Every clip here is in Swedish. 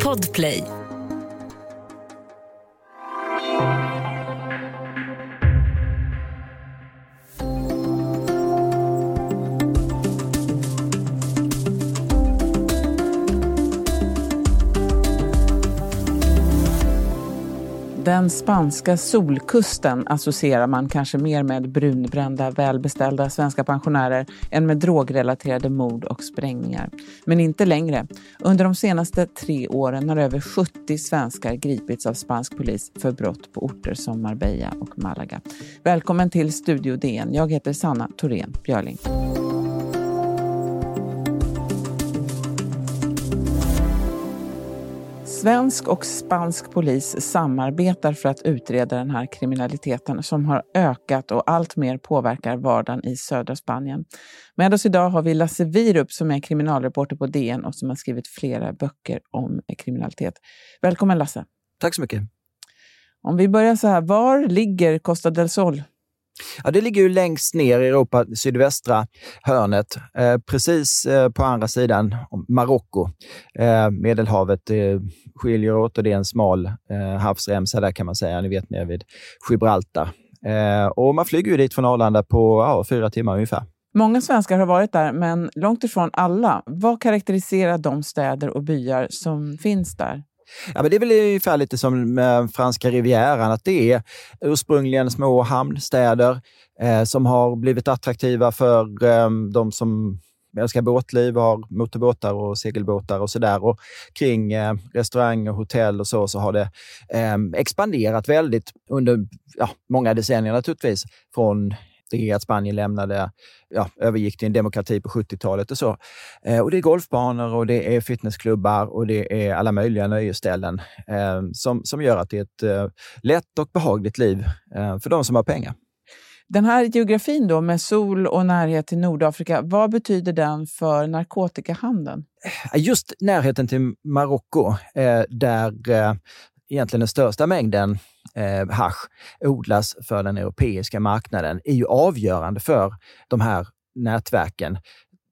Podplay. Den spanska solkusten associerar man kanske mer med brunbrända, välbeställda svenska pensionärer än med drogrelaterade mord och sprängningar. Men inte längre. Under de senaste tre åren har över 70 svenskar gripits av spansk polis för brott på orter som Marbella och Malaga. Välkommen till Studio DN. Jag heter Sanna Thorén Björling. Svensk och spansk polis samarbetar för att utreda den här kriminaliteten som har ökat och alltmer påverkar vardagen i södra Spanien. Med oss idag har vi Lasse Virup som är kriminalreporter på DN och som har skrivit flera böcker om kriminalitet. Välkommen Lasse! Tack så mycket! Om vi börjar så här, var ligger Costa del Sol? Ja, det ligger ju längst ner i Europa, sydvästra hörnet, eh, precis eh, på andra sidan Marocko. Eh, Medelhavet eh, skiljer åt och det är en smal eh, havsremsa där kan man säga, ni vet nere vid Gibraltar. Eh, och man flyger ju dit från Arlanda på ja, fyra timmar ungefär. Många svenskar har varit där, men långt ifrån alla. Vad karaktäriserar de städer och byar som finns där? Ja, men det är väl ungefär lite som med franska rivieran, att det är ursprungligen små hamnstäder eh, som har blivit attraktiva för eh, de som älskar båtliv, har motorbåtar och segelbåtar och sådär. Och kring eh, och hotell och så, så har det eh, expanderat väldigt under ja, många decennier naturligtvis. Från det att Spanien lämnade, ja, övergick till en demokrati på 70-talet och så. Eh, och det är golfbanor och det är fitnessklubbar och det är alla möjliga nöjesställen eh, som, som gör att det är ett eh, lätt och behagligt liv eh, för de som har pengar. Den här geografin då med sol och närhet till Nordafrika, vad betyder den för narkotikahandeln? Just närheten till Marocko, eh, där eh, egentligen den största mängden eh, hash odlas för den europeiska marknaden är ju avgörande för de här nätverken.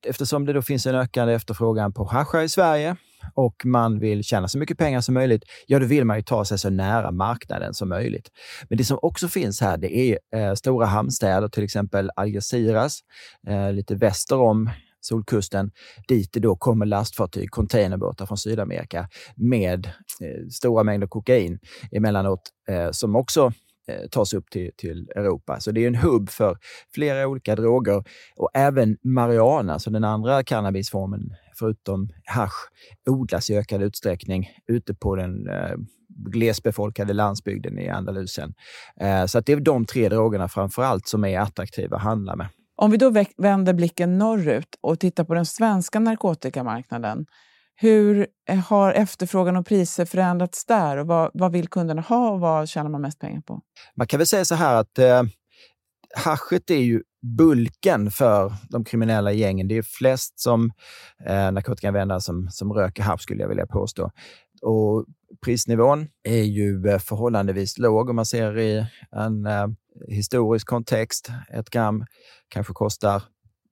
Eftersom det då finns en ökande efterfrågan på hasch i Sverige och man vill tjäna så mycket pengar som möjligt, ja då vill man ju ta sig så nära marknaden som möjligt. Men det som också finns här, det är eh, stora hamnstäder, till exempel Algeciras, eh, lite väster om Solkusten, dit det då kommer lastfartyg, containerbåtar från Sydamerika med eh, stora mängder kokain emellanåt, eh, som också eh, tas upp till, till Europa. Så det är en hubb för flera olika droger och även marijuana, så den andra cannabisformen förutom hash odlas i ökad utsträckning ute på den eh, glesbefolkade landsbygden i Andalusien. Eh, så att det är de tre drogerna framför allt som är attraktiva att handla med. Om vi då vänder blicken norrut och tittar på den svenska narkotikamarknaden. Hur eh, har efterfrågan och priser förändrats där? Och vad, vad vill kunderna ha och vad tjänar man mest pengar på? Man kan väl säga så här att eh, haschet är ju bulken för de kriminella gängen. Det är flest som eh, narkotikaanvändare som, som röker hasch, skulle jag vilja påstå. Och prisnivån är ju eh, förhållandevis låg om man ser i en eh, historisk kontext. Ett gram kanske kostar,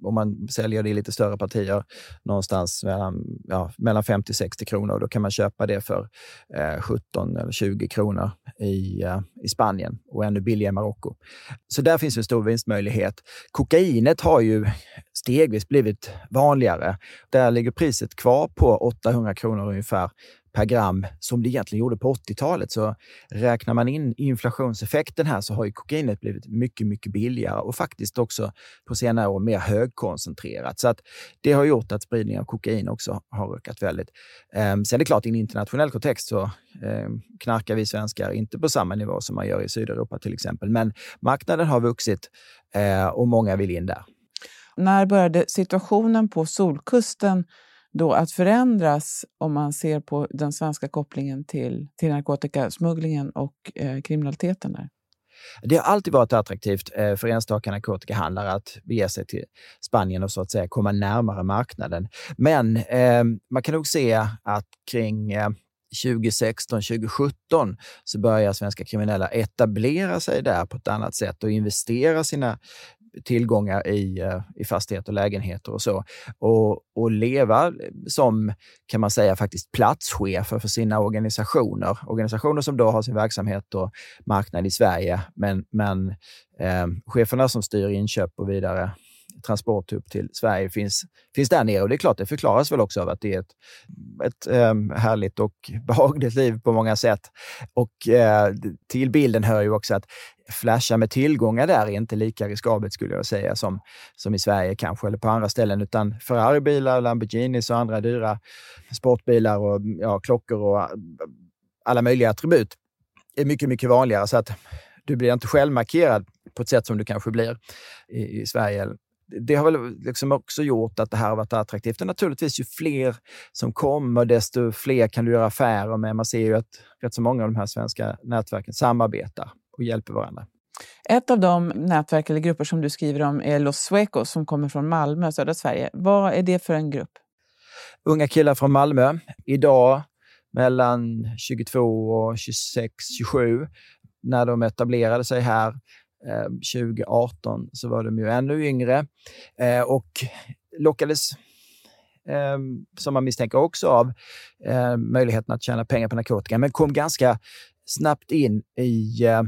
om man säljer det i lite större partier, någonstans mellan, ja, mellan 50 60 kronor. Då kan man köpa det för eh, 17 eller 20 kronor i, eh, i Spanien och ännu billigare i Marocko. Så där finns en stor vinstmöjlighet. Kokainet har ju stegvis blivit vanligare. Där ligger priset kvar på 800 kronor ungefär per gram som det egentligen gjorde på 80-talet. Så räknar man in inflationseffekten här så har ju kokainet blivit mycket, mycket billigare och faktiskt också på senare år mer högkoncentrerat. Så att det har gjort att spridningen av kokain också har ökat väldigt. Ehm, sen är det klart, i en internationell kontext så ehm, knarkar vi svenskar inte på samma nivå som man gör i Sydeuropa till exempel. Men marknaden har vuxit eh, och många vill in där. När började situationen på Solkusten då att förändras om man ser på den svenska kopplingen till, till narkotikasmugglingen och eh, kriminaliteten där? Det har alltid varit attraktivt eh, för enstaka narkotikahandlare att bege sig till Spanien och så att säga komma närmare marknaden. Men eh, man kan nog se att kring eh, 2016, 2017 så börjar svenska kriminella etablera sig där på ett annat sätt och investera sina tillgångar i, eh, i fastigheter och lägenheter och så. Och, och leva eh, som, kan man säga, faktiskt platschefer för sina organisationer. Organisationer som då har sin verksamhet och marknad i Sverige, men, men eh, cheferna som styr inköp och vidare transport upp till Sverige finns, finns där nere. Och det är klart, det förklaras väl också av att det är ett, ett um, härligt och behagligt liv på många sätt. Och uh, till bilden hör ju också att flasha med tillgångar där är inte lika riskabelt skulle jag säga som, som i Sverige kanske, eller på andra ställen, utan Ferraribilar, Lamborghinis och andra dyra sportbilar och ja, klockor och eh, alla möjliga attribut är mycket, mycket vanligare. Så att du blir inte självmarkerad på ett sätt som du kanske blir i, i Sverige det har väl liksom också gjort att det här har varit attraktivt. Och naturligtvis, ju fler som kommer, desto fler kan du göra affärer med. Man ser ju att rätt så många av de här svenska nätverken samarbetar och hjälper varandra. Ett av de nätverk eller grupper som du skriver om är Los Suecos som kommer från Malmö, södra Sverige. Vad är det för en grupp? Unga killar från Malmö. Idag mellan 22 och 26, 27 när de etablerade sig här Eh, 2018 så var de ju ännu yngre. Eh, och lockades eh, som man misstänker också av eh, möjligheten att tjäna pengar på narkotika, men kom ganska snabbt in i eh,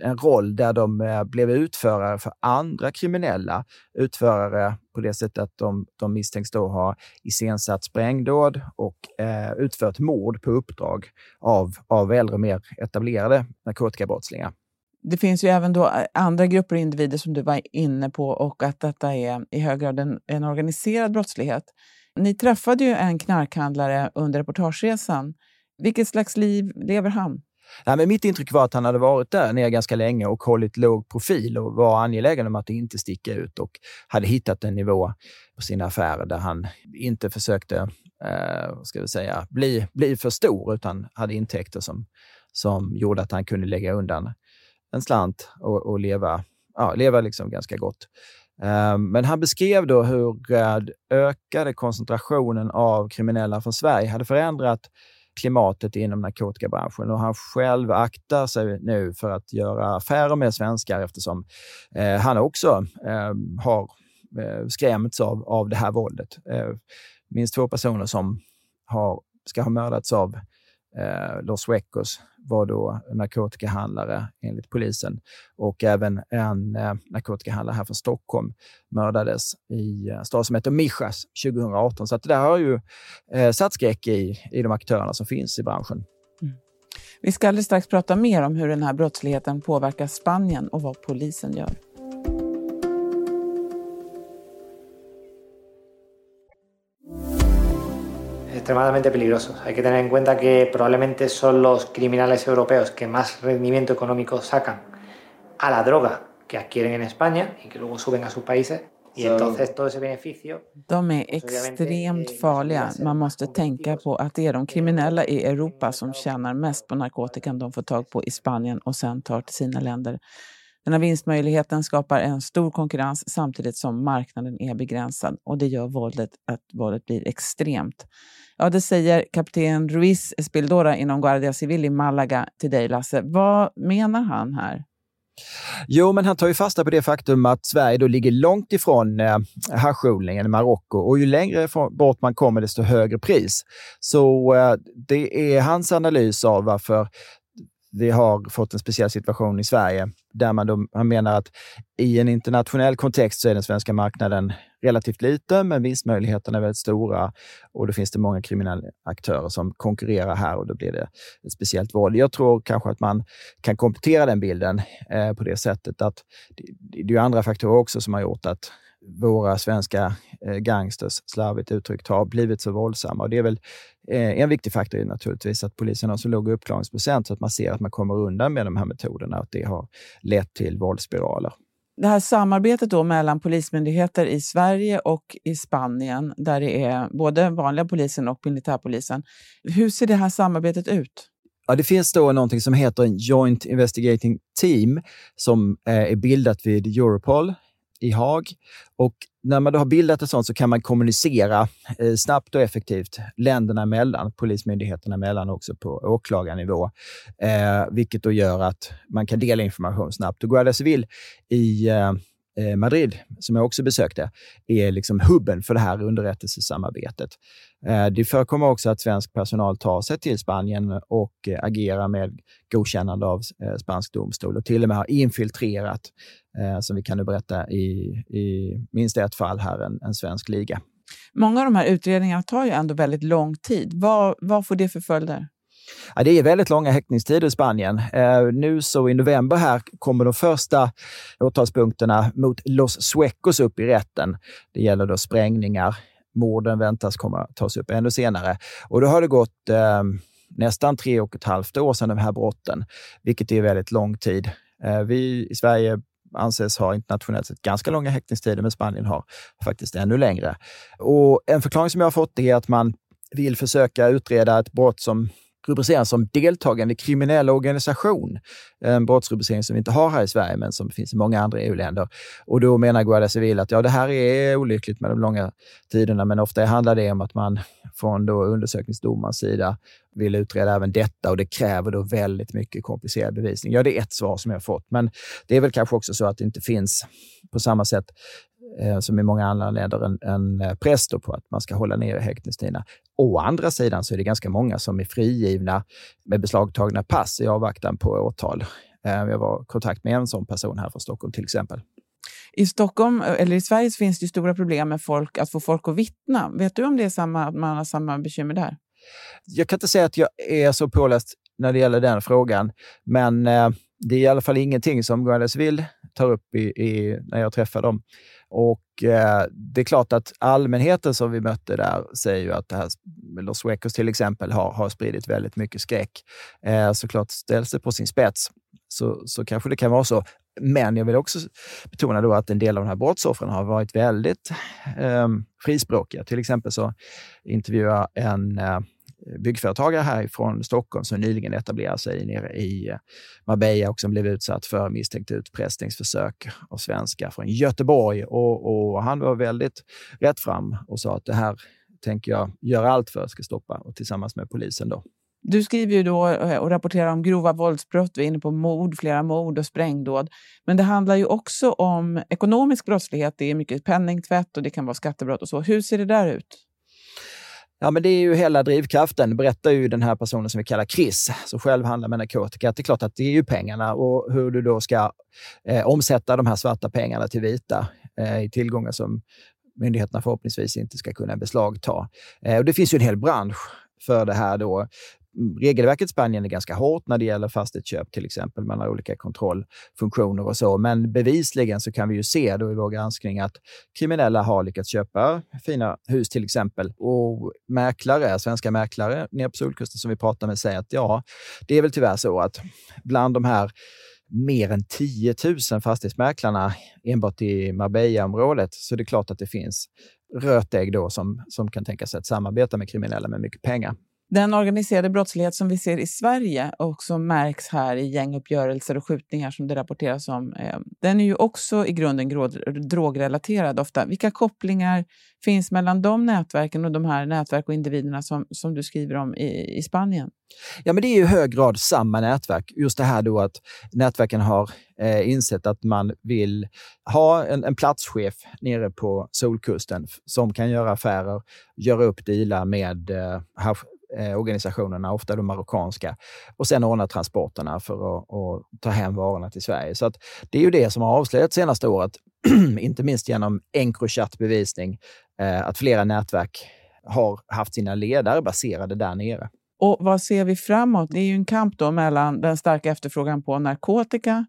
en roll där de blev utförare för andra kriminella. Utförare på det sättet att de, de misstänks då ha iscensatt sprängdåd och eh, utfört mord på uppdrag av, av äldre, mer etablerade narkotikabrottslingar det finns ju även då eh, andra grupper och individer som du var inne på och att detta är i hög grad en, en organiserad brottslighet. Ni träffade ju en knarkhandlare under reportageresan. Vilket slags liv lever han? Nej, men mitt intryck var att han hade varit där nere ganska länge och hållit låg profil och var angelägen om att inte sticka ut och hade hittat en nivå på sina affärer där han inte försökte eh, ska vi säga, bli, bli för stor utan hade intäkter som, som gjorde att han kunde lägga undan en slant och, och leva, ja, leva liksom ganska gott. Eh, men han beskrev då hur eh, ökade koncentrationen av kriminella från Sverige hade förändrat klimatet inom narkotikabranschen och han själv aktar sig nu för att göra affärer med svenskar eftersom eh, han också eh, har eh, skrämts av, av det här våldet. Eh, minst två personer som har, ska ha mördats av eh, Los Suecos var då narkotikahandlare enligt polisen och även en eh, narkotikahandlare här från Stockholm mördades i en stad som heter Mijas 2018. Så att det där har ju eh, satt skräck i, i de aktörerna som finns i branschen. Mm. Vi ska alldeles strax prata mer om hur den här brottsligheten påverkar Spanien och vad polisen gör. Extremadamente peligrosos. Hay que tener en cuenta que probablemente son los criminales europeos que más rendimiento económico sacan a la droga que adquieren en España y que luego suben a sus países. Y entonces todo ese beneficio... De är extremt farliga. Man måste tänka på att det är de kriminella i Europa som tjänar mest på narkotikan de får tag på i Spanien och sen tar till sina länder. Den här vinstmöjligheten skapar en stor konkurrens samtidigt som marknaden är begränsad och det gör våldet att våldet blir extremt. Ja, det säger kapten Ruiz Espildora inom Guardia Civil i Malaga till dig, Lasse. Vad menar han här? Jo, men han tar ju fasta på det faktum att Sverige då ligger långt ifrån eh, haschodlingen i Marocko och ju längre bort man kommer desto högre pris. Så eh, det är hans analys av varför vi har fått en speciell situation i Sverige där man då, menar att i en internationell kontext så är den svenska marknaden relativt liten, men vinstmöjligheterna är väldigt stora och då finns det många kriminella aktörer som konkurrerar här och då blir det ett speciellt våld. Jag tror kanske att man kan komplettera den bilden eh, på det sättet att det, det är andra faktorer också som har gjort att våra svenska eh, gangsters, slarvigt uttryckt, har blivit så våldsamma. Och det är väl eh, en viktig faktor är naturligtvis att polisen har så låg uppklaringsprocent så att man ser att man kommer undan med de här metoderna, att det har lett till våldsspiraler. Det här samarbetet då mellan polismyndigheter i Sverige och i Spanien, där det är både vanliga polisen och militärpolisen. Hur ser det här samarbetet ut? Ja, det finns då någonting som heter en Joint Investigating Team som eh, är bildat vid Europol i Haag. Och när man då har bildat ett sånt så kan man kommunicera eh, snabbt och effektivt länderna emellan, polismyndigheterna emellan också på åklagarnivå, eh, vilket då gör att man kan dela information snabbt. Och Guardia Civil i, eh, Eh, Madrid, som jag också besökte, är liksom hubben för det här underrättelsesamarbetet. Eh, det förekommer också att svensk personal tar sig till Spanien och eh, agerar med godkännande av spansk domstol och till och med har infiltrerat, som vi kan nu berätta i, i minst ett fall här, en, en svensk liga. Många av de här utredningarna tar ju ändå väldigt lång tid. Vad, vad får det för följder? Ja, det är väldigt långa häktningstider i Spanien. Eh, nu så i november här kommer de första åtalspunkterna mot Los Suecos upp i rätten. Det gäller då sprängningar. Morden väntas komma tas upp ännu senare. Och då har det gått eh, nästan tre och ett halvt år sedan de här brotten, vilket är väldigt lång tid. Eh, vi i Sverige anses ha internationellt sett ganska långa häktningstider, men Spanien har faktiskt ännu längre. Och En förklaring som jag har fått är att man vill försöka utreda ett brott som rubriceras som deltagande i kriminell organisation. En brottsrubricering som vi inte har här i Sverige, men som finns i många andra EU-länder. Och då menar Guardia Civil att ja, det här är olyckligt med de långa tiderna, men ofta handlar det om att man från då undersökningsdomarens sida vill utreda även detta och det kräver då väldigt mycket komplicerad bevisning. Ja, det är ett svar som jag har fått, men det är väl kanske också så att det inte finns på samma sätt som i många andra länder, en, en eh, press på att man ska hålla nere häktningstiderna. Å andra sidan så är det ganska många som är frigivna med beslagtagna pass i avvaktan på åtal. Eh, jag var i kontakt med en sån person här från Stockholm till exempel. I Stockholm, eller i Sverige, finns det stora problem med folk, att få folk att vittna. Vet du om det är samma, man har samma bekymmer där? Jag kan inte säga att jag är så påläst när det gäller den frågan, men eh, det är i alla fall ingenting som Guadalajara tar upp i, i, när jag träffar dem. Och eh, Det är klart att allmänheten som vi mötte där säger ju att det här, Los Suecos till exempel har, har spridit väldigt mycket skräck. Eh, såklart ställs det på sin spets så, så kanske det kan vara så. Men jag vill också betona då att en del av de här brottsoffren har varit väldigt eh, frispråkiga. Till exempel så intervjuar en eh, byggföretagare härifrån Stockholm som nyligen etablerade sig nere i eh, Marbella och som blev utsatt för misstänkt utpressningsförsök av svenskar från Göteborg. Och, och, han var väldigt rätt fram och sa att det här tänker jag göra allt för att ska stoppa och tillsammans med polisen. då. Du skriver ju då eh, och rapporterar om grova våldsbrott. Vi är inne på mord, flera mord och sprängdåd. Men det handlar ju också om ekonomisk brottslighet. Det är mycket penningtvätt och det kan vara skattebrott och så. Hur ser det där ut? Ja, men det är ju hela drivkraften, berättar ju den här personen som vi kallar Chris, som själv handlar med narkotika. Det är klart att det är ju pengarna och hur du då ska eh, omsätta de här svarta pengarna till vita eh, i tillgångar som myndigheterna förhoppningsvis inte ska kunna beslagta. Eh, och det finns ju en hel bransch för det här då regelverket i Spanien är ganska hårt när det gäller fastighetsköp till exempel. Man har olika kontrollfunktioner och så. Men bevisligen så kan vi ju se då i vår granskning att kriminella har lyckats köpa fina hus till exempel. Och mäklare, svenska mäklare nere på Solkusten som vi pratar med säger att ja, det är väl tyvärr så att bland de här mer än 10 000 fastighetsmäklarna enbart i Marbella-området så det är klart att det finns rötägg då som, som kan tänka sig att samarbeta med kriminella med mycket pengar. Den organiserade brottslighet som vi ser i Sverige och som märks här i gänguppgörelser och skjutningar som det rapporteras om, eh, den är ju också i grunden drogrelaterad ofta. Vilka kopplingar finns mellan de nätverken och de här nätverk och individerna som, som du skriver om i, i Spanien? Ja, men det är i hög grad samma nätverk. Just det här då att nätverken har eh, insett att man vill ha en, en platschef nere på Solkusten som kan göra affärer, göra upp dealar med eh, eh, organisationerna, ofta de marockanska, och sen ordna transporterna för att, att, ta hem varorna till Sverige. Så det är ju det som har avslöjats senaste året, inte minst genom Encrochat-bevisning, eh, att flera nätverk har haft sina ledare baserade där nere. Och vad ser vi framåt? Det är ju en kamp då mellan den starka efterfrågan på narkotika,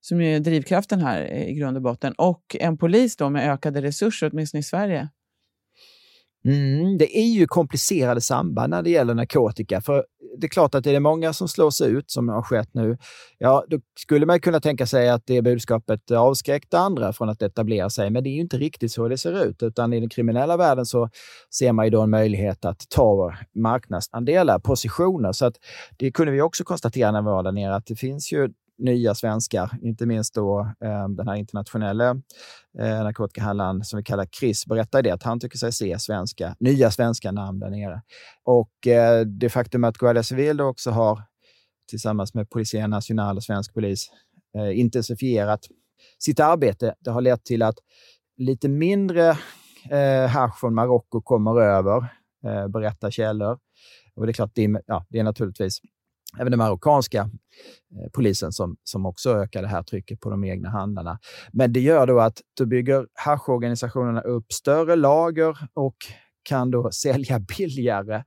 som är drivkraften här i grund och botten, och en polis då med ökade resurser, åtminstone i Sverige. Mm, det är ju komplicerade samband när det gäller narkotika. För Det är klart att är det är många som slås ut, som har skett nu. Ja, då skulle man kunna tänka sig att det budskapet avskräckte andra från att etablera sig. Men det är ju inte riktigt så det ser ut. Utan i den kriminella världen så ser man ju då en möjlighet att ta marknadsandelar, positioner. Så att det kunde vi också konstatera när vi var där nere, att det finns ju nya svenskar, inte minst då eh, den här internationella eh, narkotikahandlaren som vi kallar Chris, berättar det att han tycker sig se svenska, nya svenska namn där nere. Och eh, det faktum att Guardia Civil också har tillsammans med Polisia National och svensk polis eh, intensifierat sitt arbete. Det har lett till att lite mindre eh, hasch från Marocko kommer över, eh, berättar källor. Och det är klart, det är, ja, det är naturligtvis även den marockanska eh, polisen som, som också ökar det här trycket på de egna handlarna. Men det gör då att då bygger haschorganisationerna upp större lager och kan då sälja billigare.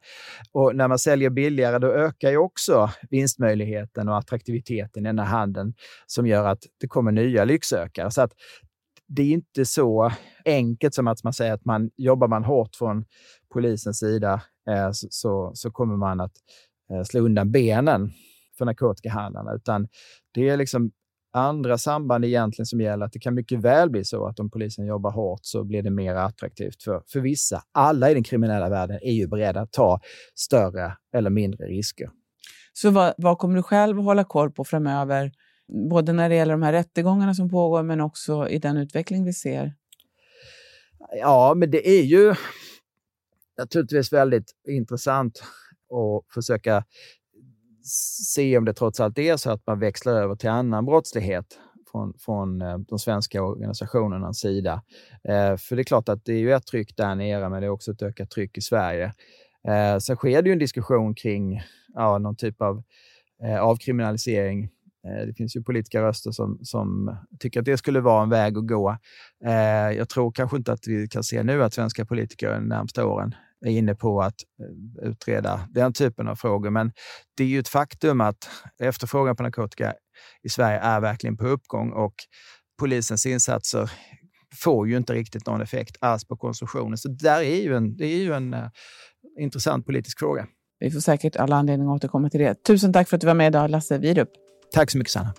Och när man säljer billigare, då ökar ju också vinstmöjligheten och attraktiviteten i den här handeln som gör att det kommer nya lycksökare. Så att det är inte så enkelt som att man säger att man jobbar man hårt från polisens sida eh, så, så, så kommer man att slå undan benen för narkotikahandlarna, utan det är liksom andra samband egentligen som gäller. Att det kan mycket väl bli så att om polisen jobbar hårt så blir det mer attraktivt för, för vissa. Alla i den kriminella världen är ju beredda att ta större eller mindre risker. Så vad, vad kommer du själv hålla koll på framöver? Både när det gäller de här rättegångarna som pågår men också i den utveckling vi ser? Ja, men det är ju naturligtvis väldigt intressant och försöka se om det trots allt är så att man växlar över till annan brottslighet från, från eh, de svenska organisationernas sida. Eh, för det är klart att det är ju ett tryck där nere, men det är också ett ökat tryck i Sverige. Eh, sen sker det ju en diskussion kring ja, någon typ av eh, avkriminalisering. Eh, det finns ju politiska röster som, som tycker att det skulle vara en väg att gå. Eh, jag tror kanske inte att vi kan se nu att svenska politiker de närmsta åren är inne på att eh, utreda den typen av frågor. Men det är ju ett faktum att efterfrågan på narkotika i Sverige är verkligen på uppgång och polisens insatser får ju inte riktigt någon effekt alls på konsumtionen. Så där är ju en, det är ju en uh, intressant politisk fråga. Vi får säkert alla anledning att återkomma till det. Tusen tack för att du var med idag, Lasse Wierup. Tack så mycket, Sanna.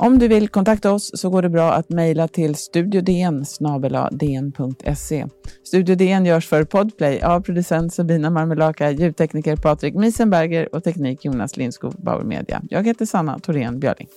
Om du vill kontakta oss så går det bra att mejla till studiodn Studio DN görs för Podplay av producent Sabina Marmelaka, ljudtekniker Patrik Miesenberger och teknik Jonas Lindskog, Bauer Media. Jag heter Sanna Thorén Björling.